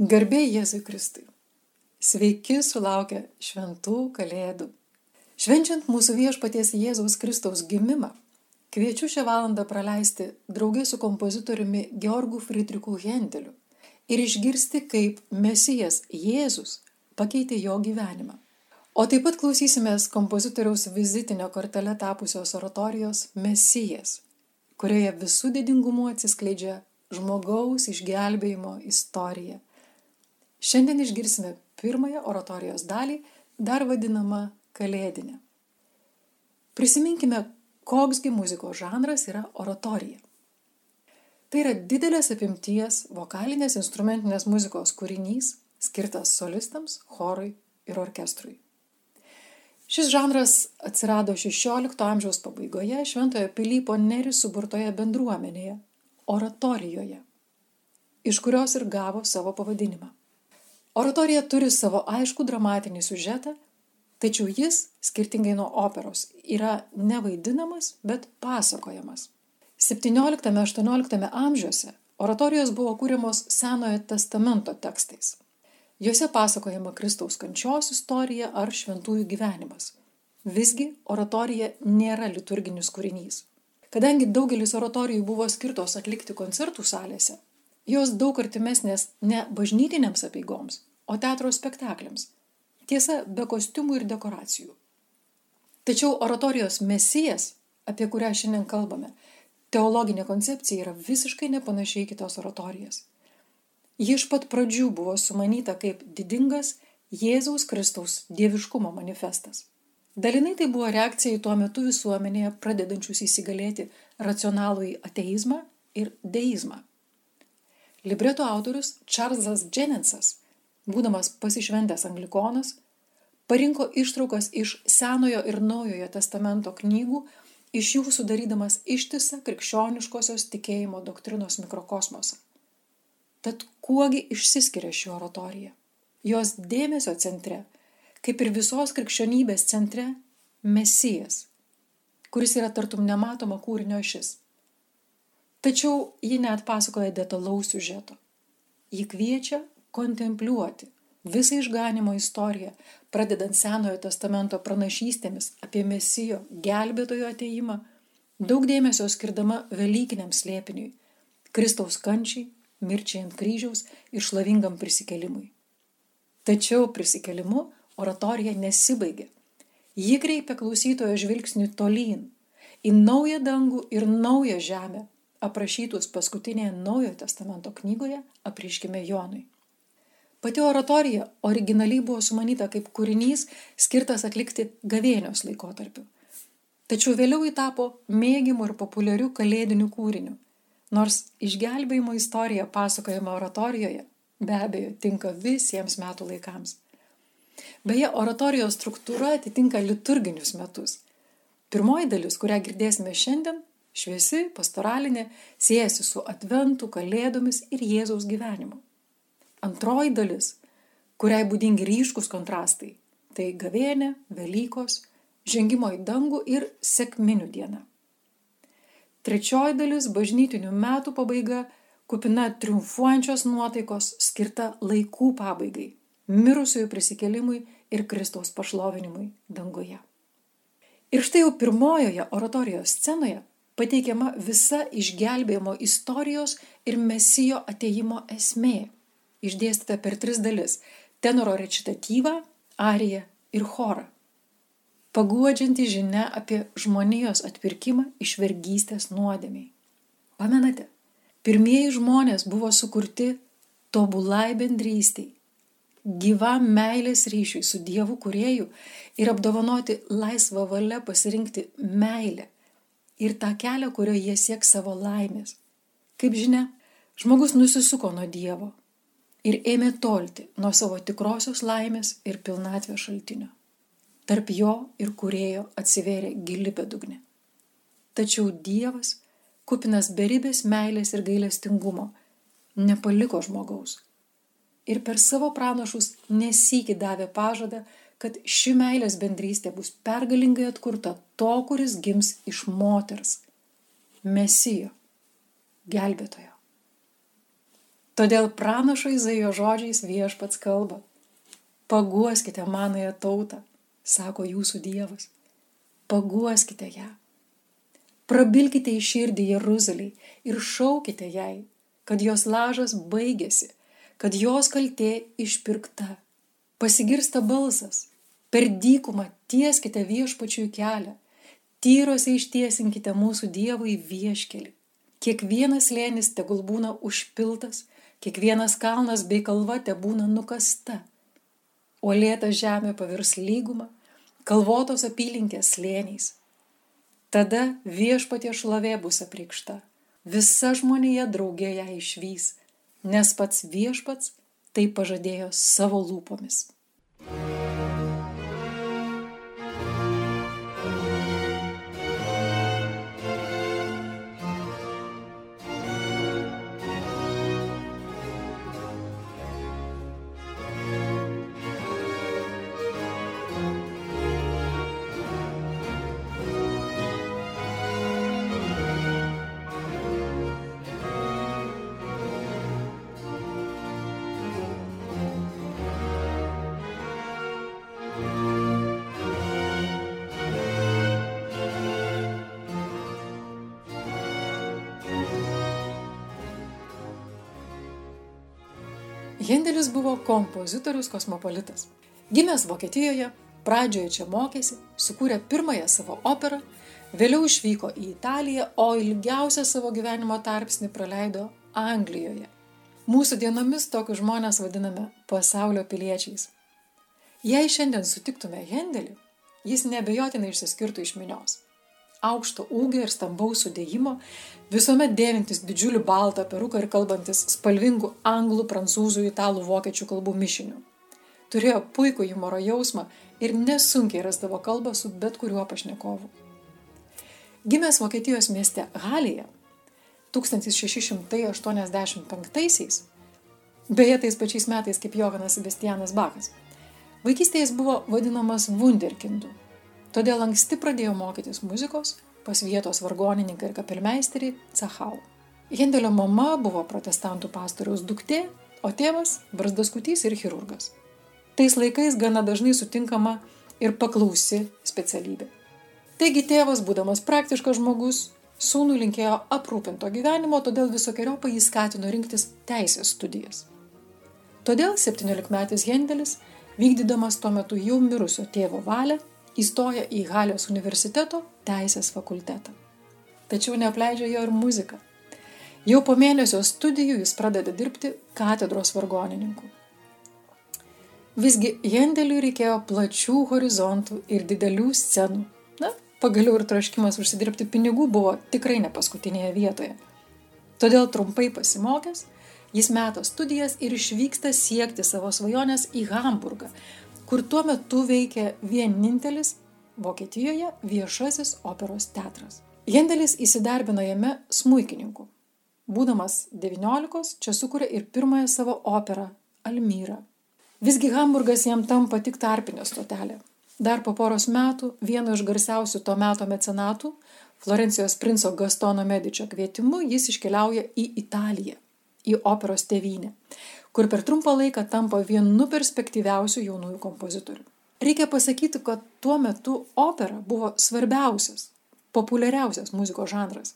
Garbė Jėzui Kristui. Sveiki sulaukę šventų kalėdų. Švenčiant mūsų viešpaties Jėzaus Kristaus gimimą, kviečiu šią valandą praleisti draugė su kompozitoriumi Georgu Friedrichu Hendeliu ir išgirsti, kaip Mesijas Jėzus pakeitė jo gyvenimą. O taip pat klausysimės kompozitoriaus vizitinio kortelę tapusios oratorijos Mesijas, kurioje visų didingumu atsiskleidžia žmogaus išgelbėjimo istorija. Šiandien išgirsime pirmąją oratorijos dalį, dar vadinamą kalėdinę. Prisiminkime, koksgi muzikos žanras yra oratorija. Tai yra didelės apimties vokalinės instrumentinės muzikos kūrinys, skirtas solistams, chorui ir orkestrui. Šis žanras atsirado XVI amžiaus pabaigoje Šventojo Pilypo Neri suburtoje bendruomenėje - oratorijoje, iš kurios ir gavo savo pavadinimą. Oratorija turi savo aišku dramatinį siužetą, tačiau jis, skirtingai nuo operos, yra nevaidinamas, bet pasakojamas. XVII-XVIII amžiuose oratorijos buvo kūriamos Senojo testamento tekstais. Juose pasakojama Kristaus kančios istorija ar šventųjų gyvenimas. Visgi oratorija nėra liturginis kūrinys. Kadangi daugelis oratorijų buvo skirtos atlikti koncertų salėse, jos daug artimesnės ne bažnytinėms apeigoms, o teatro spektakliams. Tiesa, be kostiumų ir dekoracijų. Tačiau oratorijos mesijas, apie kurią šiandien kalbame, teologinė koncepcija yra visiškai nepanašiai kitos oratorijas. Ji iš pat pradžių buvo sumanyta kaip didingas Jėzaus Kristaus dieviškumo manifestas. Dalinai tai buvo reakcija į tuo metu visuomenėje pradedančius įsigalėti racionalų į ateizmą ir deizmą. Libreto autorius Čarlzas Dženensas, būdamas pasišventęs anglikonas, parinko ištraukas iš Senojo ir Naujojo testamento knygų, iš jų sudarydamas ištisą krikščioniškosios tikėjimo doktrinos mikrokosmosą. Tad kuogi išsiskiria ši oratorija? Jos dėmesio centre, kaip ir visos krikščionybės centre, Mesijas, kuris yra tartum nematoma kūrinio ašis. Tačiau ji net pasakoja detalaus siužeto. Ji kviečia kontempliuoti visą išganimo istoriją, pradedant Senojo testamento pranašystėmis apie Mesijo gelbėtojo ateimą, daug dėmesio skirdama Velykiniam slėpiniui, Kristaus kančiai mirčiai ant kryžiaus ir šlovingam prisikelimui. Tačiau prisikelimu oratorija nesibaigia. Ji kreipia klausytojo žvilgsnį tolyn, į naują dangų ir naują žemę, aprašytus paskutinėje Naujojo testamento knygoje apriškime Jonui. Pati oratorija originaliai buvo sumanyta kaip kūrinys skirtas atlikti gavėnios laikotarpiu. Tačiau vėliau įtapo mėgimu ir populiariu kalėdiniu kūriniu nors išgelbėjimo istorija pasakojama oratorijoje be abejo tinka visiems metų laikams. Beje, oratorijos struktūra atitinka liturginius metus. Pirmoji dalis, kurią girdėsime šiandien, šviesi, pastoralinė, siejasi su adventu, kalėdomis ir Jėzaus gyvenimu. Antroji dalis, kuriai būdingi ryškus kontrastai, tai gavėnė, Velykos, žengimo į dangų ir sėkminių diena. Trečioji dalis - bažnytinių metų pabaiga, kupina triumfuojančios nuotaikos, skirta laikų pabaigai, mirusiųjų prisikelimui ir Kristaus pašlovinimui danguje. Ir štai jau pirmojoje oratorijos scenoje pateikiama visa išgelbėjimo istorijos ir mesijo ateimo esmė, išdėstyta per tris dalis - tenoro recitatyvą, ariją ir chorą paguodžianti žinia apie žmonijos atpirkimą iš vergystės nuodėmiai. Pamenate, pirmieji žmonės buvo sukurti tobulai bendrystiai, gyvam meilės ryšiui su Dievu kurėju ir apdovanoti laisvą valią pasirinkti meilę ir tą kelią, kurio jie sieks savo laimės. Kaip žinia, žmogus nusisuko nuo Dievo ir ėmė tolti nuo savo tikrosios laimės ir pilnatvės šaltinio. Tarp jo ir kurėjo atsivėrė gili bedugnė. Tačiau Dievas, kupinas beribės meilės ir gailestingumo, nepaliko žmogaus. Ir per savo pranašus nesikį davė pažadą, kad ši meilės bendrystė bus pergalingai atkurta to, kuris gims iš moters - Mesijo, gelbėtojo. Todėl pranašo Izaijo žodžiais viešpats kalba. Paguoskite manąją tautą, sako jūsų Dievas. Paguoskite ją. Prabilkite į širdį Jeruzaliai ir šaukite jai, kad jos lažas baigėsi, kad jos kaltė išpirkta. Pasigirsta balsas. Per dykumą tieskite viešpačiui kelią. Tyrose ištiesinkite mūsų Dievui vieškelį. Kiekvienas lėnis tegul būna užpiltas, kiekvienas kalnas bei kalva te būna nukasta. O lėta žemė pavirs lygumą, kalvotos apylinkės slėniais. Tada viešpatie šlovė bus apreikšta, visa žmonėje draugė ją išvys, nes pats viešpats tai pažadėjo savo lūpomis. Hendelis buvo kompozitorius kosmopolitas. Gimęs Vokietijoje, pradžioje čia mokėsi, sukūrė pirmąją savo operą, vėliau išvyko į Italiją, o ilgiausią savo gyvenimo tarpsnį praleido Anglijoje. Mūsų dienomis tokius žmonės vadiname pasaulio piliečiais. Jei šiandien sutiktume Hendelį, jis nebejotinai išsiskirtų iš minios aukšto ūgio ir stambaus sudėjimo, visuomet dėvintis didžiulį baltą peruką ir kalbantis spalvingų anglų, prancūzų, italų, vokiečių kalbų mišiniu. Turėjo puikų humoro jausmą ir nesunkiai rasdavo kalbą su bet kuriuo pašnekovu. Gimęs Vokietijos mieste Halėje 1685-aisiais, beje tais pačiais metais kaip Johanas Sebastianas Bakas, vaikystėje jis buvo vadinamas Wunderkindu Todėl anksti pradėjo mokytis muzikos pas vietos vargonininką ir kapelmeisterį Cachau. Hendelio mama buvo protestantų pastoriaus duktė, o tėvas - brasdaskutys ir chirurgas. Tais laikais gana dažnai sutinkama ir paklausi specialybė. Taigi tėvas, būdamas praktiškas žmogus, sūnų linkėjo aprūpinto gyvenimo, todėl visokiojopai jį skatino rinktis teisės studijas. Todėl 17-metis Hendelis, vykdydamas tuo metu jau mirusio tėvo valią, įstoja į Halės universiteto teisės fakultetą. Tačiau neapleidžia jo ir muzika. Jau po mėnesio studijų jis pradeda dirbti katedros vargonininku. Visgi Jendeliui reikėjo plačių horizontų ir didelių scenų. Na, pagaliau ir troškimas užsidirbti pinigų buvo tikrai ne paskutinėje vietoje. Todėl trumpai pasimokęs, jis meta studijas ir išvyksta siekti savo svajonės į Hamburgą, kur tuo metu veikė vienintelis Vokietijoje viešasis operos teatras. Hendelis įsidarbino jame smūkininku. Būdamas 19, čia sukūrė ir pirmąją savo operą - Almyrą. Visgi Hamburgas jam tampa tik tarpinė stotelė. Dar po poros metų vieno iš garsiausių to meto mecenatų, Florencijos princo Gastono Medičio kvietimu, jis iškeliauja į Italiją, į operos tėvynę kur per trumpą laiką tampa vienu perspektyviausių jaunųjų kompozitorių. Reikia pasakyti, kad tuo metu opera buvo svarbiausias, populiariausias muzikos žanras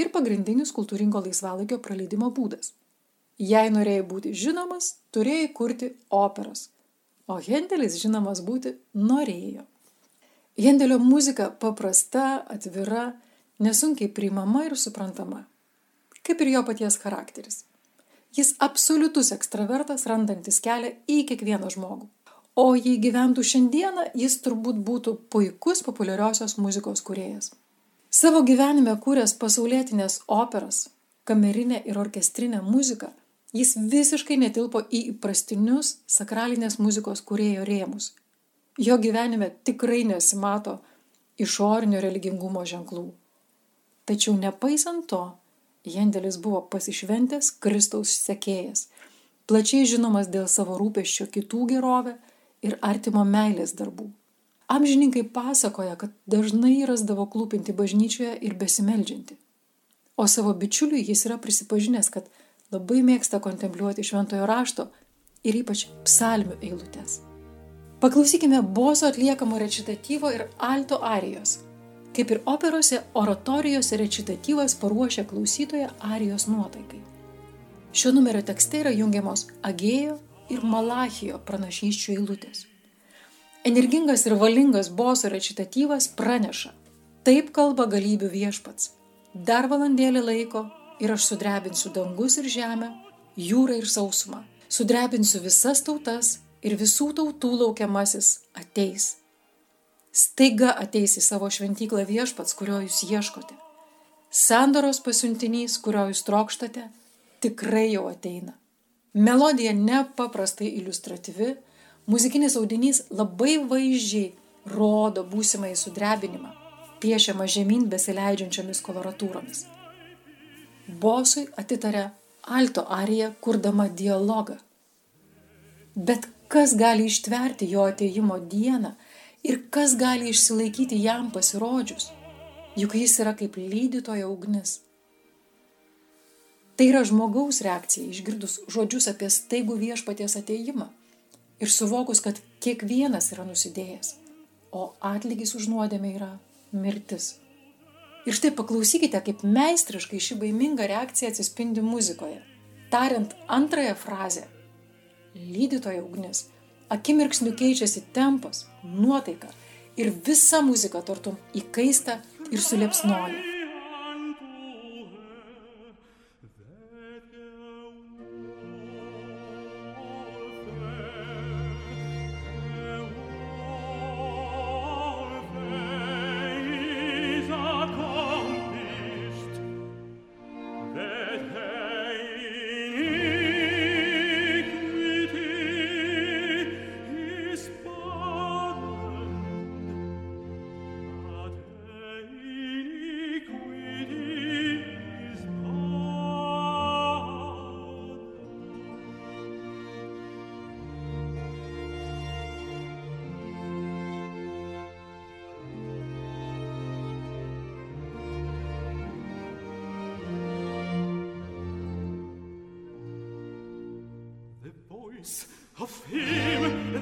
ir pagrindinis kultūringo laisvalaikio praleidimo būdas. Jei norėjai būti žinomas, turėjai kurti operas, o Hendelis žinomas būti norėjo. Hendelio muzika paprasta, atvira, nesunkiai priimama ir suprantama, kaip ir jo paties charakteris. Jis absoliutus ekstravertas, randantis kelią į kiekvieną žmogų. O jei gyventų šiandieną, jis turbūt būtų puikus populiariosios muzikos kūrėjas. Savo gyvenime kūręs pasaulietinės operas, kamerinę ir orkestrinę muziką, jis visiškai netilpo į įprastinius sakralinės muzikos kūrėjo rėmus. Jo gyvenime tikrai nesimato išorinio religingumo ženklų. Tačiau nepaisant to, Hendelis buvo pasišventęs Kristaus sekėjas, plačiai žinomas dėl savo rūpeščio kitų gerovę ir artimo meilės darbų. Amžininkai pasakoja, kad dažnai rasdavo klūpinti bažnyčioje ir besimeldžianti. O savo bičiuliui jis yra prisipažinęs, kad labai mėgsta kontempliuoti šventojo rašto ir ypač psalmių eilutes. Paklausykime boso atliekamo recitatyvo ir alto arijos. Kaip ir operose, oratorijos recitatyvas paruošia klausytoją arijos nuotaikai. Šio numerio tekste yra jungiamos Agėjo ir Malachijo pranašyščių eilutės. Energingas ir valingas boso recitatyvas praneša, taip kalba galybių viešpats. Dar valandėlį laiko ir aš sudrebinsiu dangus ir žemę, jūrą ir sausumą. Sudrebinsiu visas tautas ir visų tautų laukiamasis ateis. Staiga ateis į savo šventyklą viešpats, kurio jūs ieškote. Sandoros pasiuntinys, kurio jūs trokštate, tikrai jau ateina. Melodija nepaprastai iliustratyvi, muzikinis audinys labai vaizdžiai rodo būsimąjį sudrebinimą, piešiamą žemyn besileidžiančiomis koloratūromis bosui atitarė alto ariją, kurdama dialogą. Bet kas gali ištverti jo ateimo dieną ir kas gali išsilaikyti jam pasirodžius, juk jis yra kaip lydytojo ugnis. Tai yra žmogaus reakcija išgirdus žodžius apie staigų viešpaties ateimą ir suvokus, kad kiekvienas yra nusidėjęs, o atlygis už nuodėmę yra mirtis. Ir štai paklausykite, kaip meistriškai ši baiminga reakcija atsispindi muzikoje. Tariant antrąją frazę - lydytojo ugnis, akimirksniu keičiasi tempas, nuotaika ir visa muzika tartum įkaista ir suliepsnoja.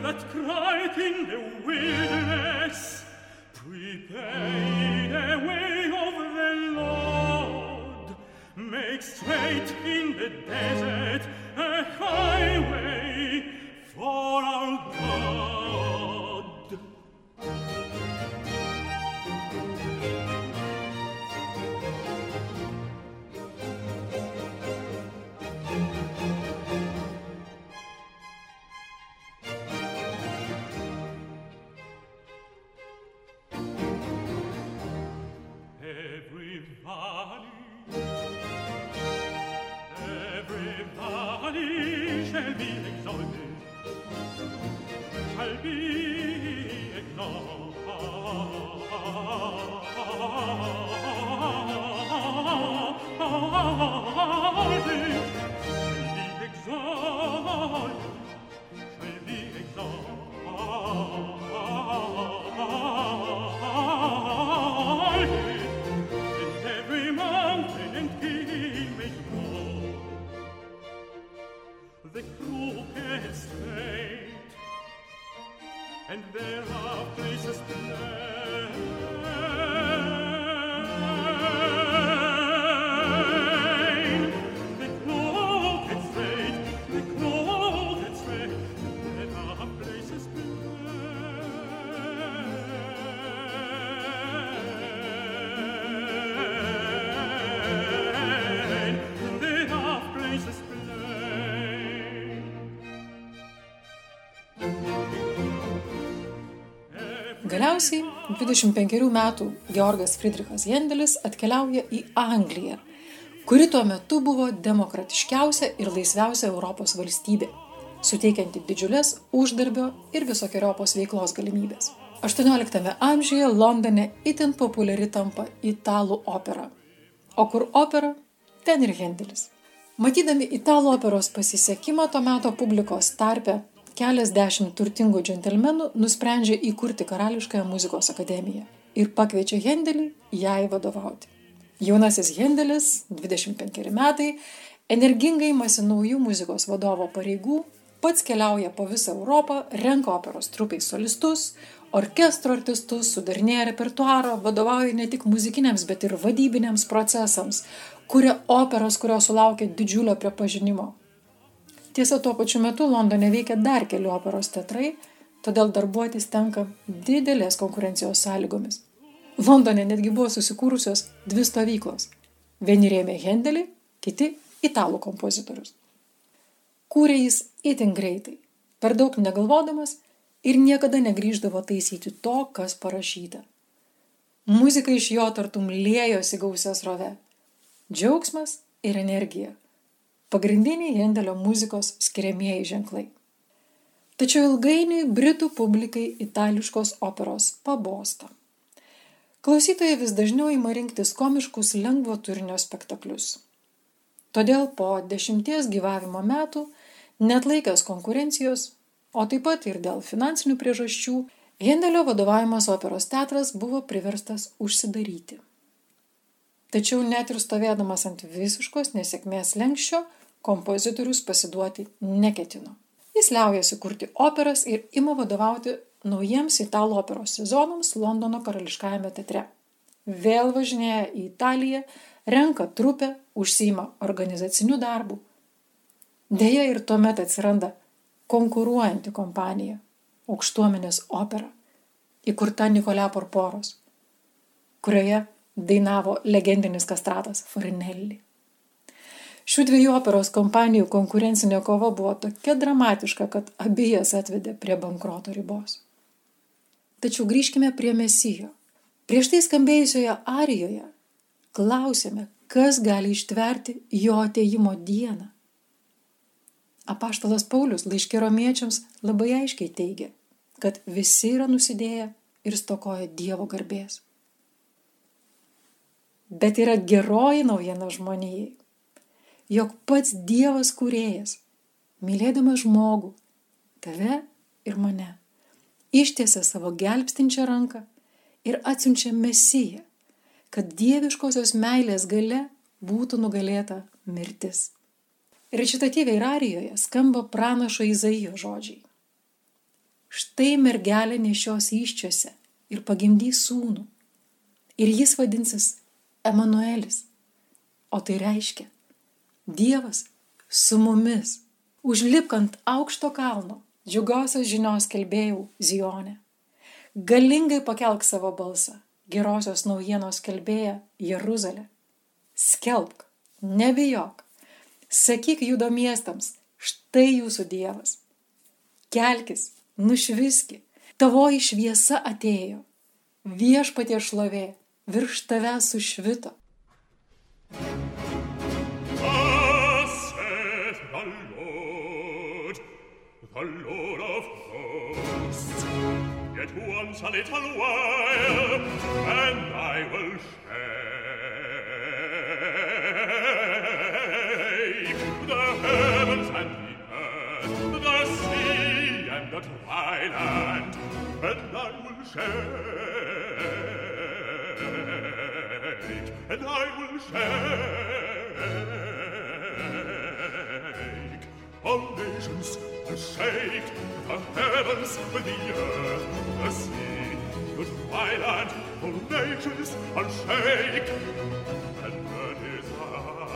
That cried in the wilderness, Prepare a way of the Lord, make straight in the desert I'll be ignored. Galiausiai 25 metų Georgas Friedrichas Jendelis atkeliauja į Angliją, kuri tuo metu buvo demokratiškiausia ir laisviausia Europos valstybė, suteikianti didžiulės uždarbio ir visokiojopos veiklos galimybės. 18 amžiuje Londone itin populiari tampa italų opera. O kur opera, ten ir Hendelis. Matydami italų operos pasisekimą to meto publikos tarpe, keliasdešimt turtingų džentelmenų nusprendžia įkurti Karališkąją muzikos akademiją ir pakviečia Hendelį jai vadovauti. Jaunasis Hendelis, 25 metai, Energingai imasi naujų muzikos vadovo pareigų, pats keliauja po visą Europą, renka operos trupiai solistus, orkestro artistus, sudarinėja repertuarą, vadovauja ne tik muzikiniams, bet ir vadybiniams procesams, kuria operas, kurios sulaukia didžiulio pripažinimo. Tiesa, tuo pačiu metu Londone veikia dar keli operos teatrai, todėl darbuotis tenka didelės konkurencijos sąlygomis. Londone netgi buvo susikūrusios dvi stovyklos. Vieni rėmė Hendelį, kiti italų kompozitorius. Kūrė jis itin greitai, per daug negalvodamas ir niekada negrįždavo taisyti to, kas parašyta. Muzika iš jo tartum lėjosi gausias rove. Džiaugsmas ir energija. Pagrindiniai Hendelio muzikos skiriamieji ženklai. Tačiau ilgainiui Britų publikai itališkos operos pabosta. Klausytojai vis dažniau ima rinktis komiškus lengvo turinio spektaklius. Todėl po dešimties gyvavimo metų, net laikęs konkurencijos, o taip pat ir dėl finansinių priežasčių, Hendelio vadovavimas operos teatras buvo priverstas užsidaryti. Tačiau net ir stovėdamas ant visiškos nesėkmės lenkščio, kompozitorius pasiduoti neketino. Jis liaujasi kurti operas ir ima vadovauti naujiems italų operos sezonams Londono karališkajame teatre. Vėl važinėja į Italiją, renka trupę, užsima organizaciniu darbu. Deja ir tuomet atsiranda konkuruojanti kompanija - aukštuomenės opera, įkurta Nikolė Porporos, kurioje dainavo legendinis kastratas Farinelli. Šių dviejų operos kompanijų konkurencinė kova buvo tokia dramatiška, kad abi jas atvedė prie bankroto ribos. Tačiau grįžkime prie Mesijo. Prieš tai skambėjusioje arijoje klausėme, kas gali ištverti jo ateimo dieną. Apaštalas Paulius laiškė romiečiams labai aiškiai teigia, kad visi yra nusidėję ir stokoja Dievo garbės. Bet yra geroji naujiena žmonijai, jog pats Dievas kūrėjas, mylėdamas žmogų, tave ir mane, ištiesia savo gelbstinčią ranką ir atsiunčia mesiją, kad dieviškosios meilės gale būtų nugalėta mirtis. Rečitatyvė Irarijoje skamba pranašo Izaijo žodžiai. Štai mergelė nešios iščiose ir pagimdys sūnų. Ir jis vadinsis Emanuelis. O tai reiškia Dievas su mumis. Užlipk ant aukšto kalno, džiugiosios žinios kelbėjau Zionė. Galingai pakelk savo balsą, gerosios naujienos kelbėja Jeruzalė. Skelbk, nebijok, Sakyk judo miestams, štai jūsų Dievas. Kelkis, nušviski, tavoji šviesa atėjo, viešpatie šlovė virš tave sušvito. Lord of hosts. yet once a little while, and I will shake the heavens and the earth, the sea and the dry land. and I will shake, and I will shake all nations. the shake the heavens with the earth and the sea. Your twilight, your nations, and shake and the desire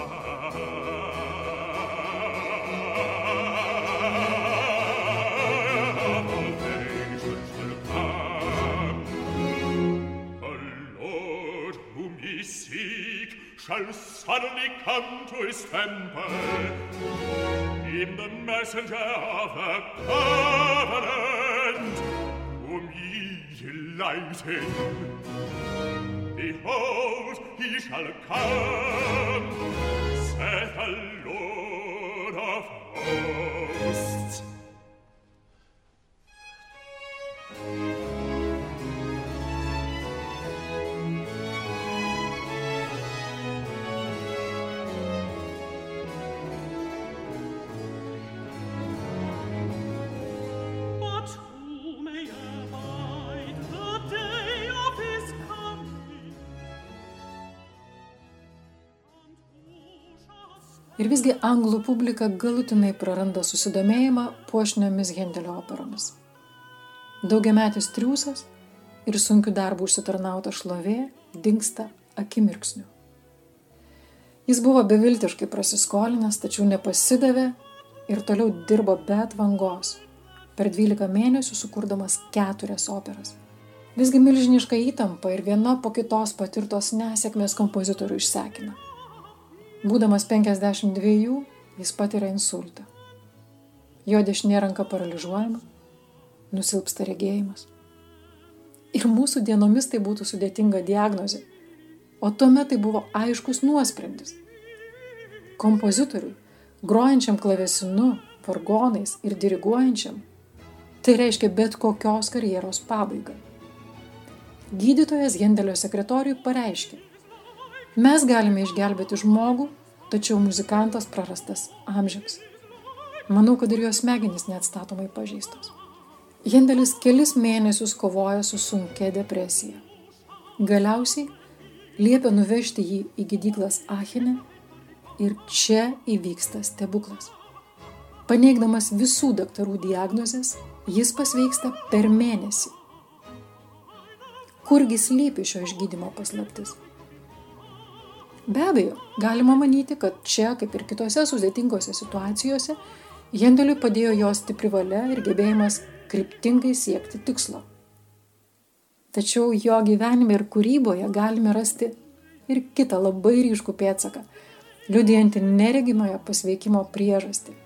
of nations Lord whom ye shall suddenly come to his temple in the messenger of the covenant, whom ye delighted. Behold, he shall come, saith the Lord of hosts. Ir visgi anglų publika galutinai praranda susidomėjimą puošniomis Hendelio operomis. Daugiametis triūsas ir sunkių darbų užsitarnauta šlovė dinksta akimirksniu. Jis buvo beviltiškai prasiskolinęs, tačiau nepasidavė ir toliau dirbo be atvangos, per 12 mėnesių sukurdamas keturias operas. Visgi milžiniška įtampa ir viena po kitos patirtos nesėkmės kompozitorių išsekina. Būdamas 52, jis patiria insultą. Jo dešinė ranka paralyžiuojama, nusilpsta regėjimas. Ir mūsų dienomis tai būtų sudėtinga diagnozė, o tuomet tai buvo aiškus nuosprendis. Kompozitoriui, grojančiam klavesinu, vargonais ir diriguojančiam, tai reiškia bet kokios karjeros pabaigą. Gydytojas Hendelio sekretoriui pareiškė, mes galime išgelbėti žmogų, tačiau muzikantas prarastas amžiams. Manau, kad ir jos smegenys neatstatomai pažeistos. Hendelis kelis mėnesius kovoja su sunkia depresija. Galiausiai liepia nuvežti jį į gydyklas Achinę ir čia įvyksta stebuklas. Paneigdamas visų daktarų diagnozes, jis pasveiksta per mėnesį. Kurgi slypi šio išgydymo paslaptis? Be abejo, galima manyti, kad čia, kaip ir kitose sudėtingose situacijose, Hendeliui padėjo jo stipri valia ir gebėjimas kryptingai siekti tikslo. Tačiau jo gyvenime ir kūryboje galime rasti ir kitą labai ryškų pėtsaką, liudijantį neregimojo pasveikimo priežastį.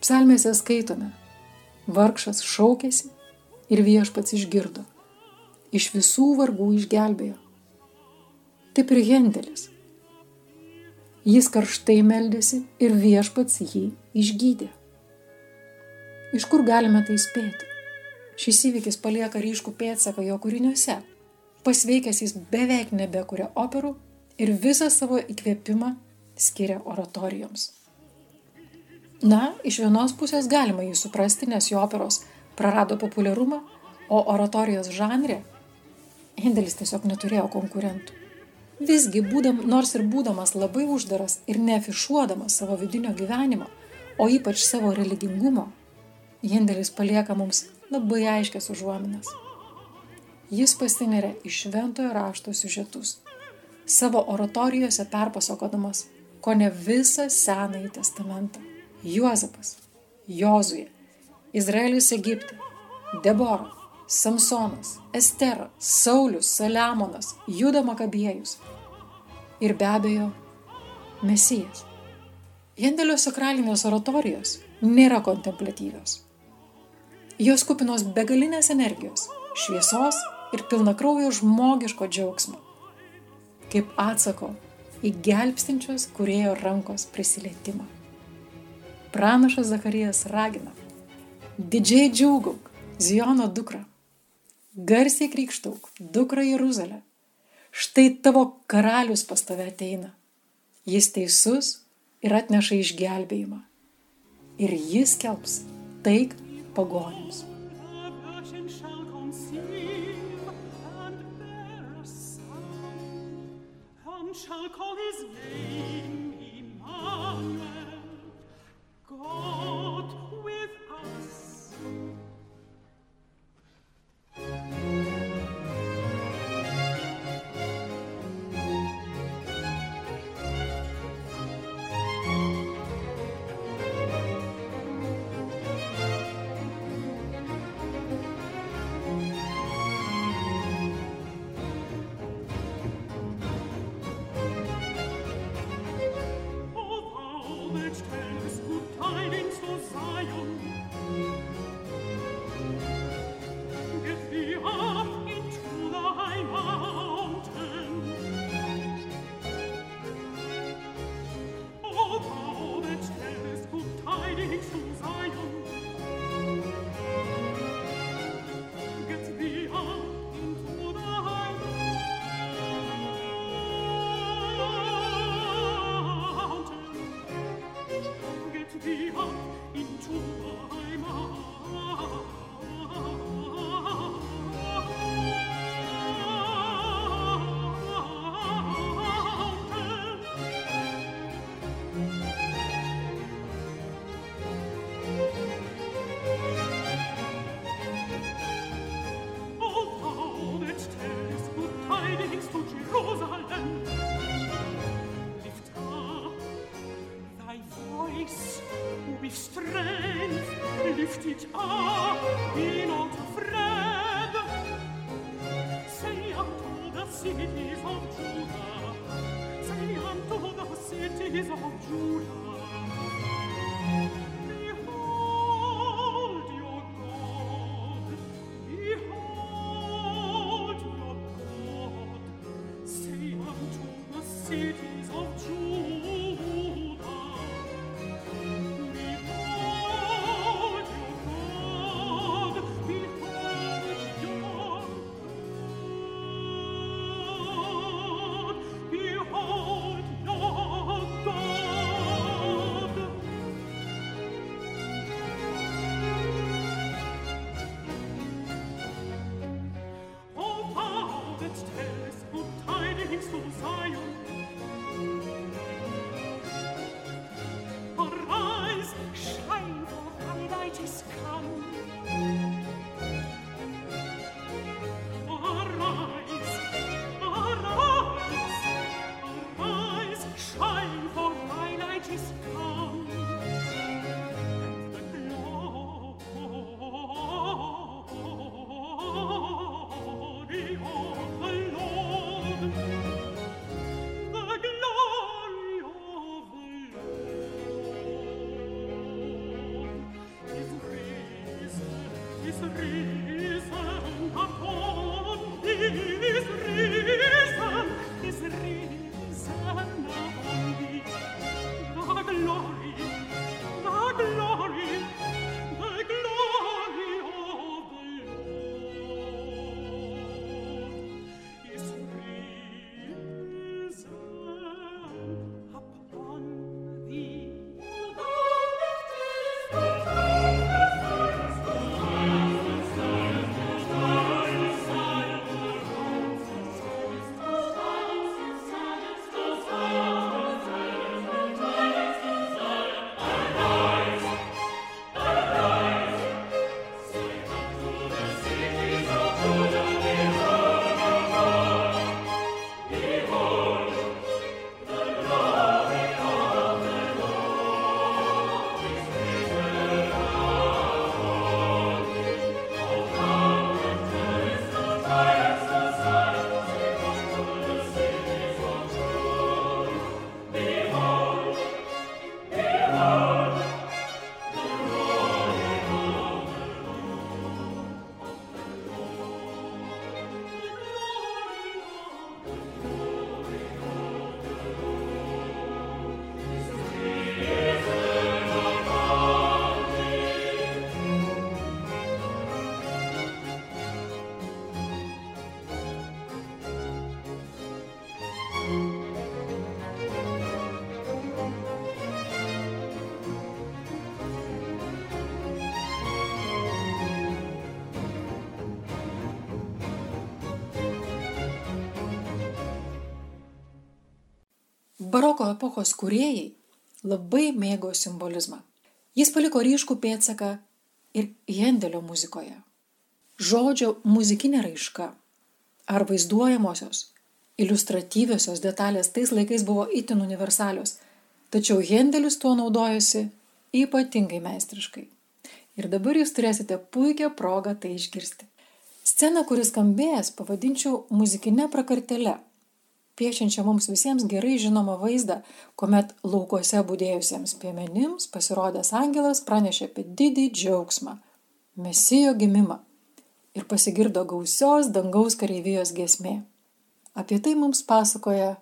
Psalmėse skaitome, vargšas šaukėsi ir viešpats išgirdo, iš visų vargų išgelbėjo. Taip ir Hendelis. Jis karštai meldėsi ir viešpats jį išgydė. Iš kur galime tai spėti? Šis įvykis palieka ryškų pėdsaką jo kūriniuose. Pasveikęs jis beveik nebekuria operų ir visą savo įkvėpimą skiria oratorijoms. Na, iš vienos pusės galima jį suprasti, nes jo operos prarado populiarumą, o oratorijos žanre Hendelis tiesiog neturėjo konkurentų. Visgi, būdam, nors ir būdamas labai uždaras ir neafišuodamas savo vidinio gyvenimo, o ypač savo religingumo, Hendelis palieka mums labai aiškias užuominas. Jis pasineria į šventojo rašto siužetus, savo oratorijose perpasakodamas ko ne visą Senąjį testamentą. Juozapas, Jozuje, Izraelis Egipte, Debora, Samsonas, Estera, Saulis, Saliamonas, Juda Makabiejus ir be abejo Mesijas. Hendelio sakralinės oratorijos nėra kontemplatyvios. Jos kupinos begalinės energijos, šviesos ir pilna kraujo žmogiško džiaugsmo. Kaip atsako į gelbstinčios kurėjo rankos prisilietimą. Pranašas Zacharijas ragina. Didžiai džiaugauk, Ziono dukra. Garsiai krikštauk, dukra Jeruzalė. Štai tavo karalius pas tave ateina. Jis teisus ir atneša išgelbėjimą. Ir jis kelps taik pagonims. shall call liftigt a in notre frebe sei anto da cities of Judah sei anto da cities of Judah Baroko epochos kūrėjai labai mėgo simbolizmą. Jis paliko ryškų pėdsaką ir Hendelio muzikoje. Žodžio muzikinė raiška ar vaizduojamosios, iliustratyviosios detalės tais laikais buvo itin universalios, tačiau Hendelis tuo naudojosi ypatingai meistriškai. Ir dabar jūs turėsite puikią progą tai išgirsti. Sceną, kuris skambėjęs, pavadinčiau muzikinę prakartelę piešiančią mums visiems gerai žinomą vaizdą, kuomet laukuose būdėjusiems piemenims pasirodęs angelas pranešė apie didį džiaugsmą - mesijo gimimą ir pasigirdo gausios dangaus kareivijos gesmė. Apie tai mums pasakoja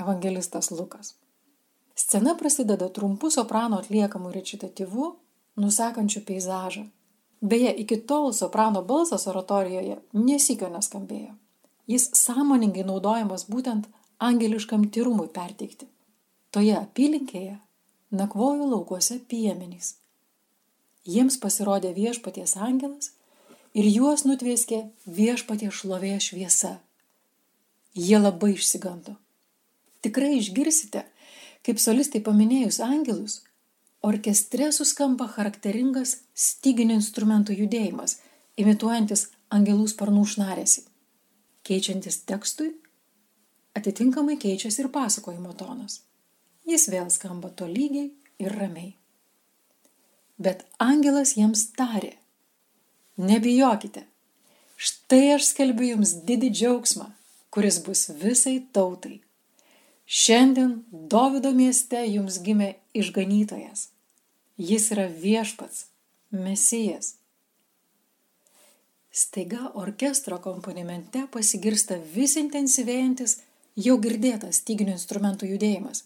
evangelistas Lukas. Scena prasideda trumpu soprano atliekamų recitatyvu, nusakančiu peizažą. Beje, iki tol soprano balsas oratorijoje nesikio neskambėjo. Jis sąmoningai naudojamas būtent angeliškam tyrumui perteikti. Toje apylinkėje nakvojo laukuose piemenys. Jiems pasirodė viešpaties angelas ir juos nutvieskė viešpaties šlovėje šviesa. Jie labai išsigando. Tikrai išgirsite, kaip solistai paminėjus angelus, orkestre suskamba charakteringas styginių instrumentų judėjimas, imituojantis angelų sparnų šnarėsi. Keičiantis tekstui, atitinkamai keičiasi ir pasakojimo tonas. Jis vėl skamba tolygiai ir ramiai. Bet angelas jiems tarė, nebijokite, štai aš skelbiu jums didį džiaugsmą, kuris bus visai tautai. Šiandien Dovido mieste jums gimė išganytojas. Jis yra viešpats, mesijas. Staiga orkestro akompanimente pasigirsta vis intensyvėjantis jau girdėtas styginių instrumentų judėjimas,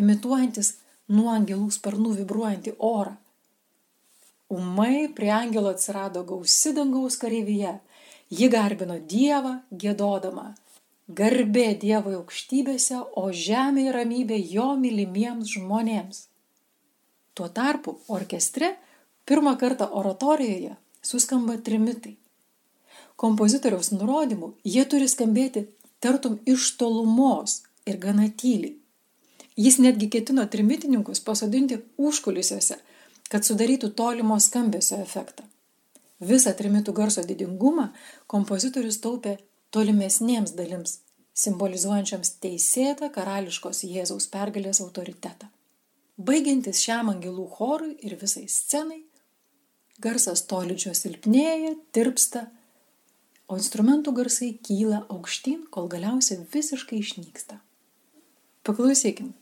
imituojantis nuo angelų sparnų vibruojantį orą Umai prie angelo atsirado gausi dangaus kareivyje. Ji garbino Dievą, gėdodama. Garbė Dievo aukštybėse, o žemė ramybė jo mylimiems žmonėms. Tuo tarpu orkestre pirmą kartą oratorijoje suskamba trimitai. Kompozitoriaus nurodymu jie turi skambėti tartum iš tolumos ir gana tyliai. Jis netgi ketino trimitininkus pasodinti užkulisiuose kad sudarytų tolimo skambesio efektą. Visą trimitų garso didingumą kompozitorius taupė tolimesniems dalims, simbolizuojančiams teisėtą karališkos Jėzaus pergalės autoritetą. Baigiantis šiam angelų chorui ir visai scenai, garsas tolydžio silpnėja, tirpsta, o instrumentų garsai kyla aukštyn, kol galiausiai visiškai išnyksta. Paklausykim.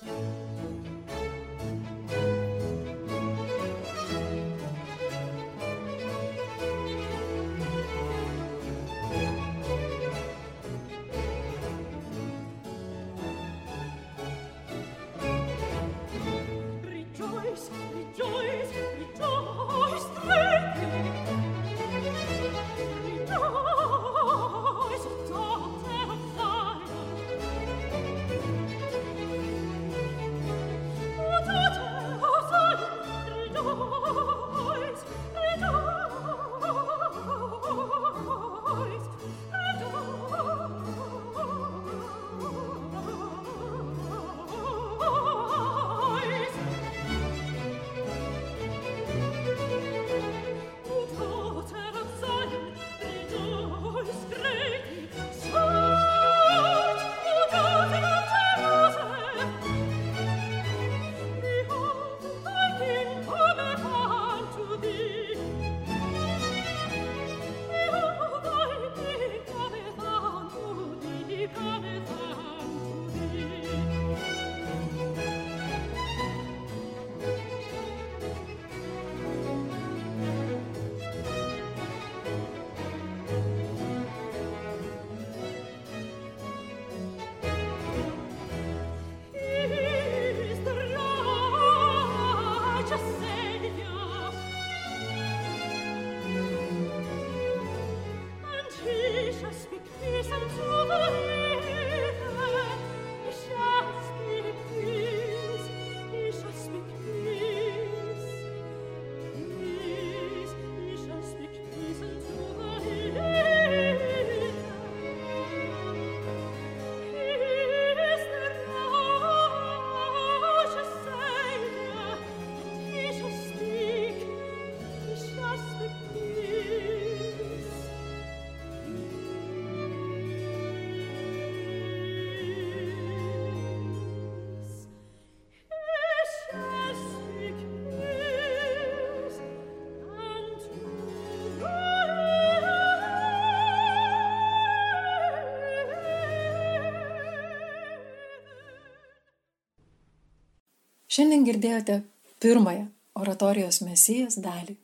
thank you Šiandien girdėjote pirmąją oratorijos mesijas dalį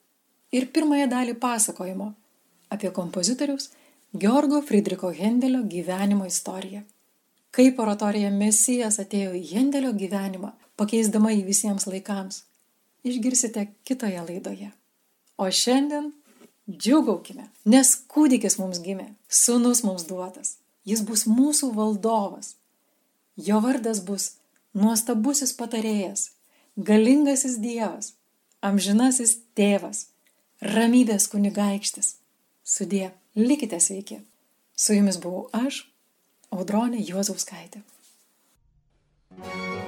ir pirmąją dalį pasakojimo apie kompozitoriaus Georgo Friedricho Hendelio gyvenimo istoriją. Kaip oratorija mesijas atėjo į Hendelio gyvenimą, pakeisdama jį visiems laikams, išgirsite kitoje laidoje. O šiandien džiugaukime, nes kūdikis mums gimė, sunus mums duotas, jis bus mūsų valdovas. Jo vardas bus nuostabusis patarėjas, galingasis Dievas, amžinasis tėvas, ramybės kunigaikštis. Sudė, likite sveiki. Su jumis buvau aš, Audronė Juozauskaitė. thank you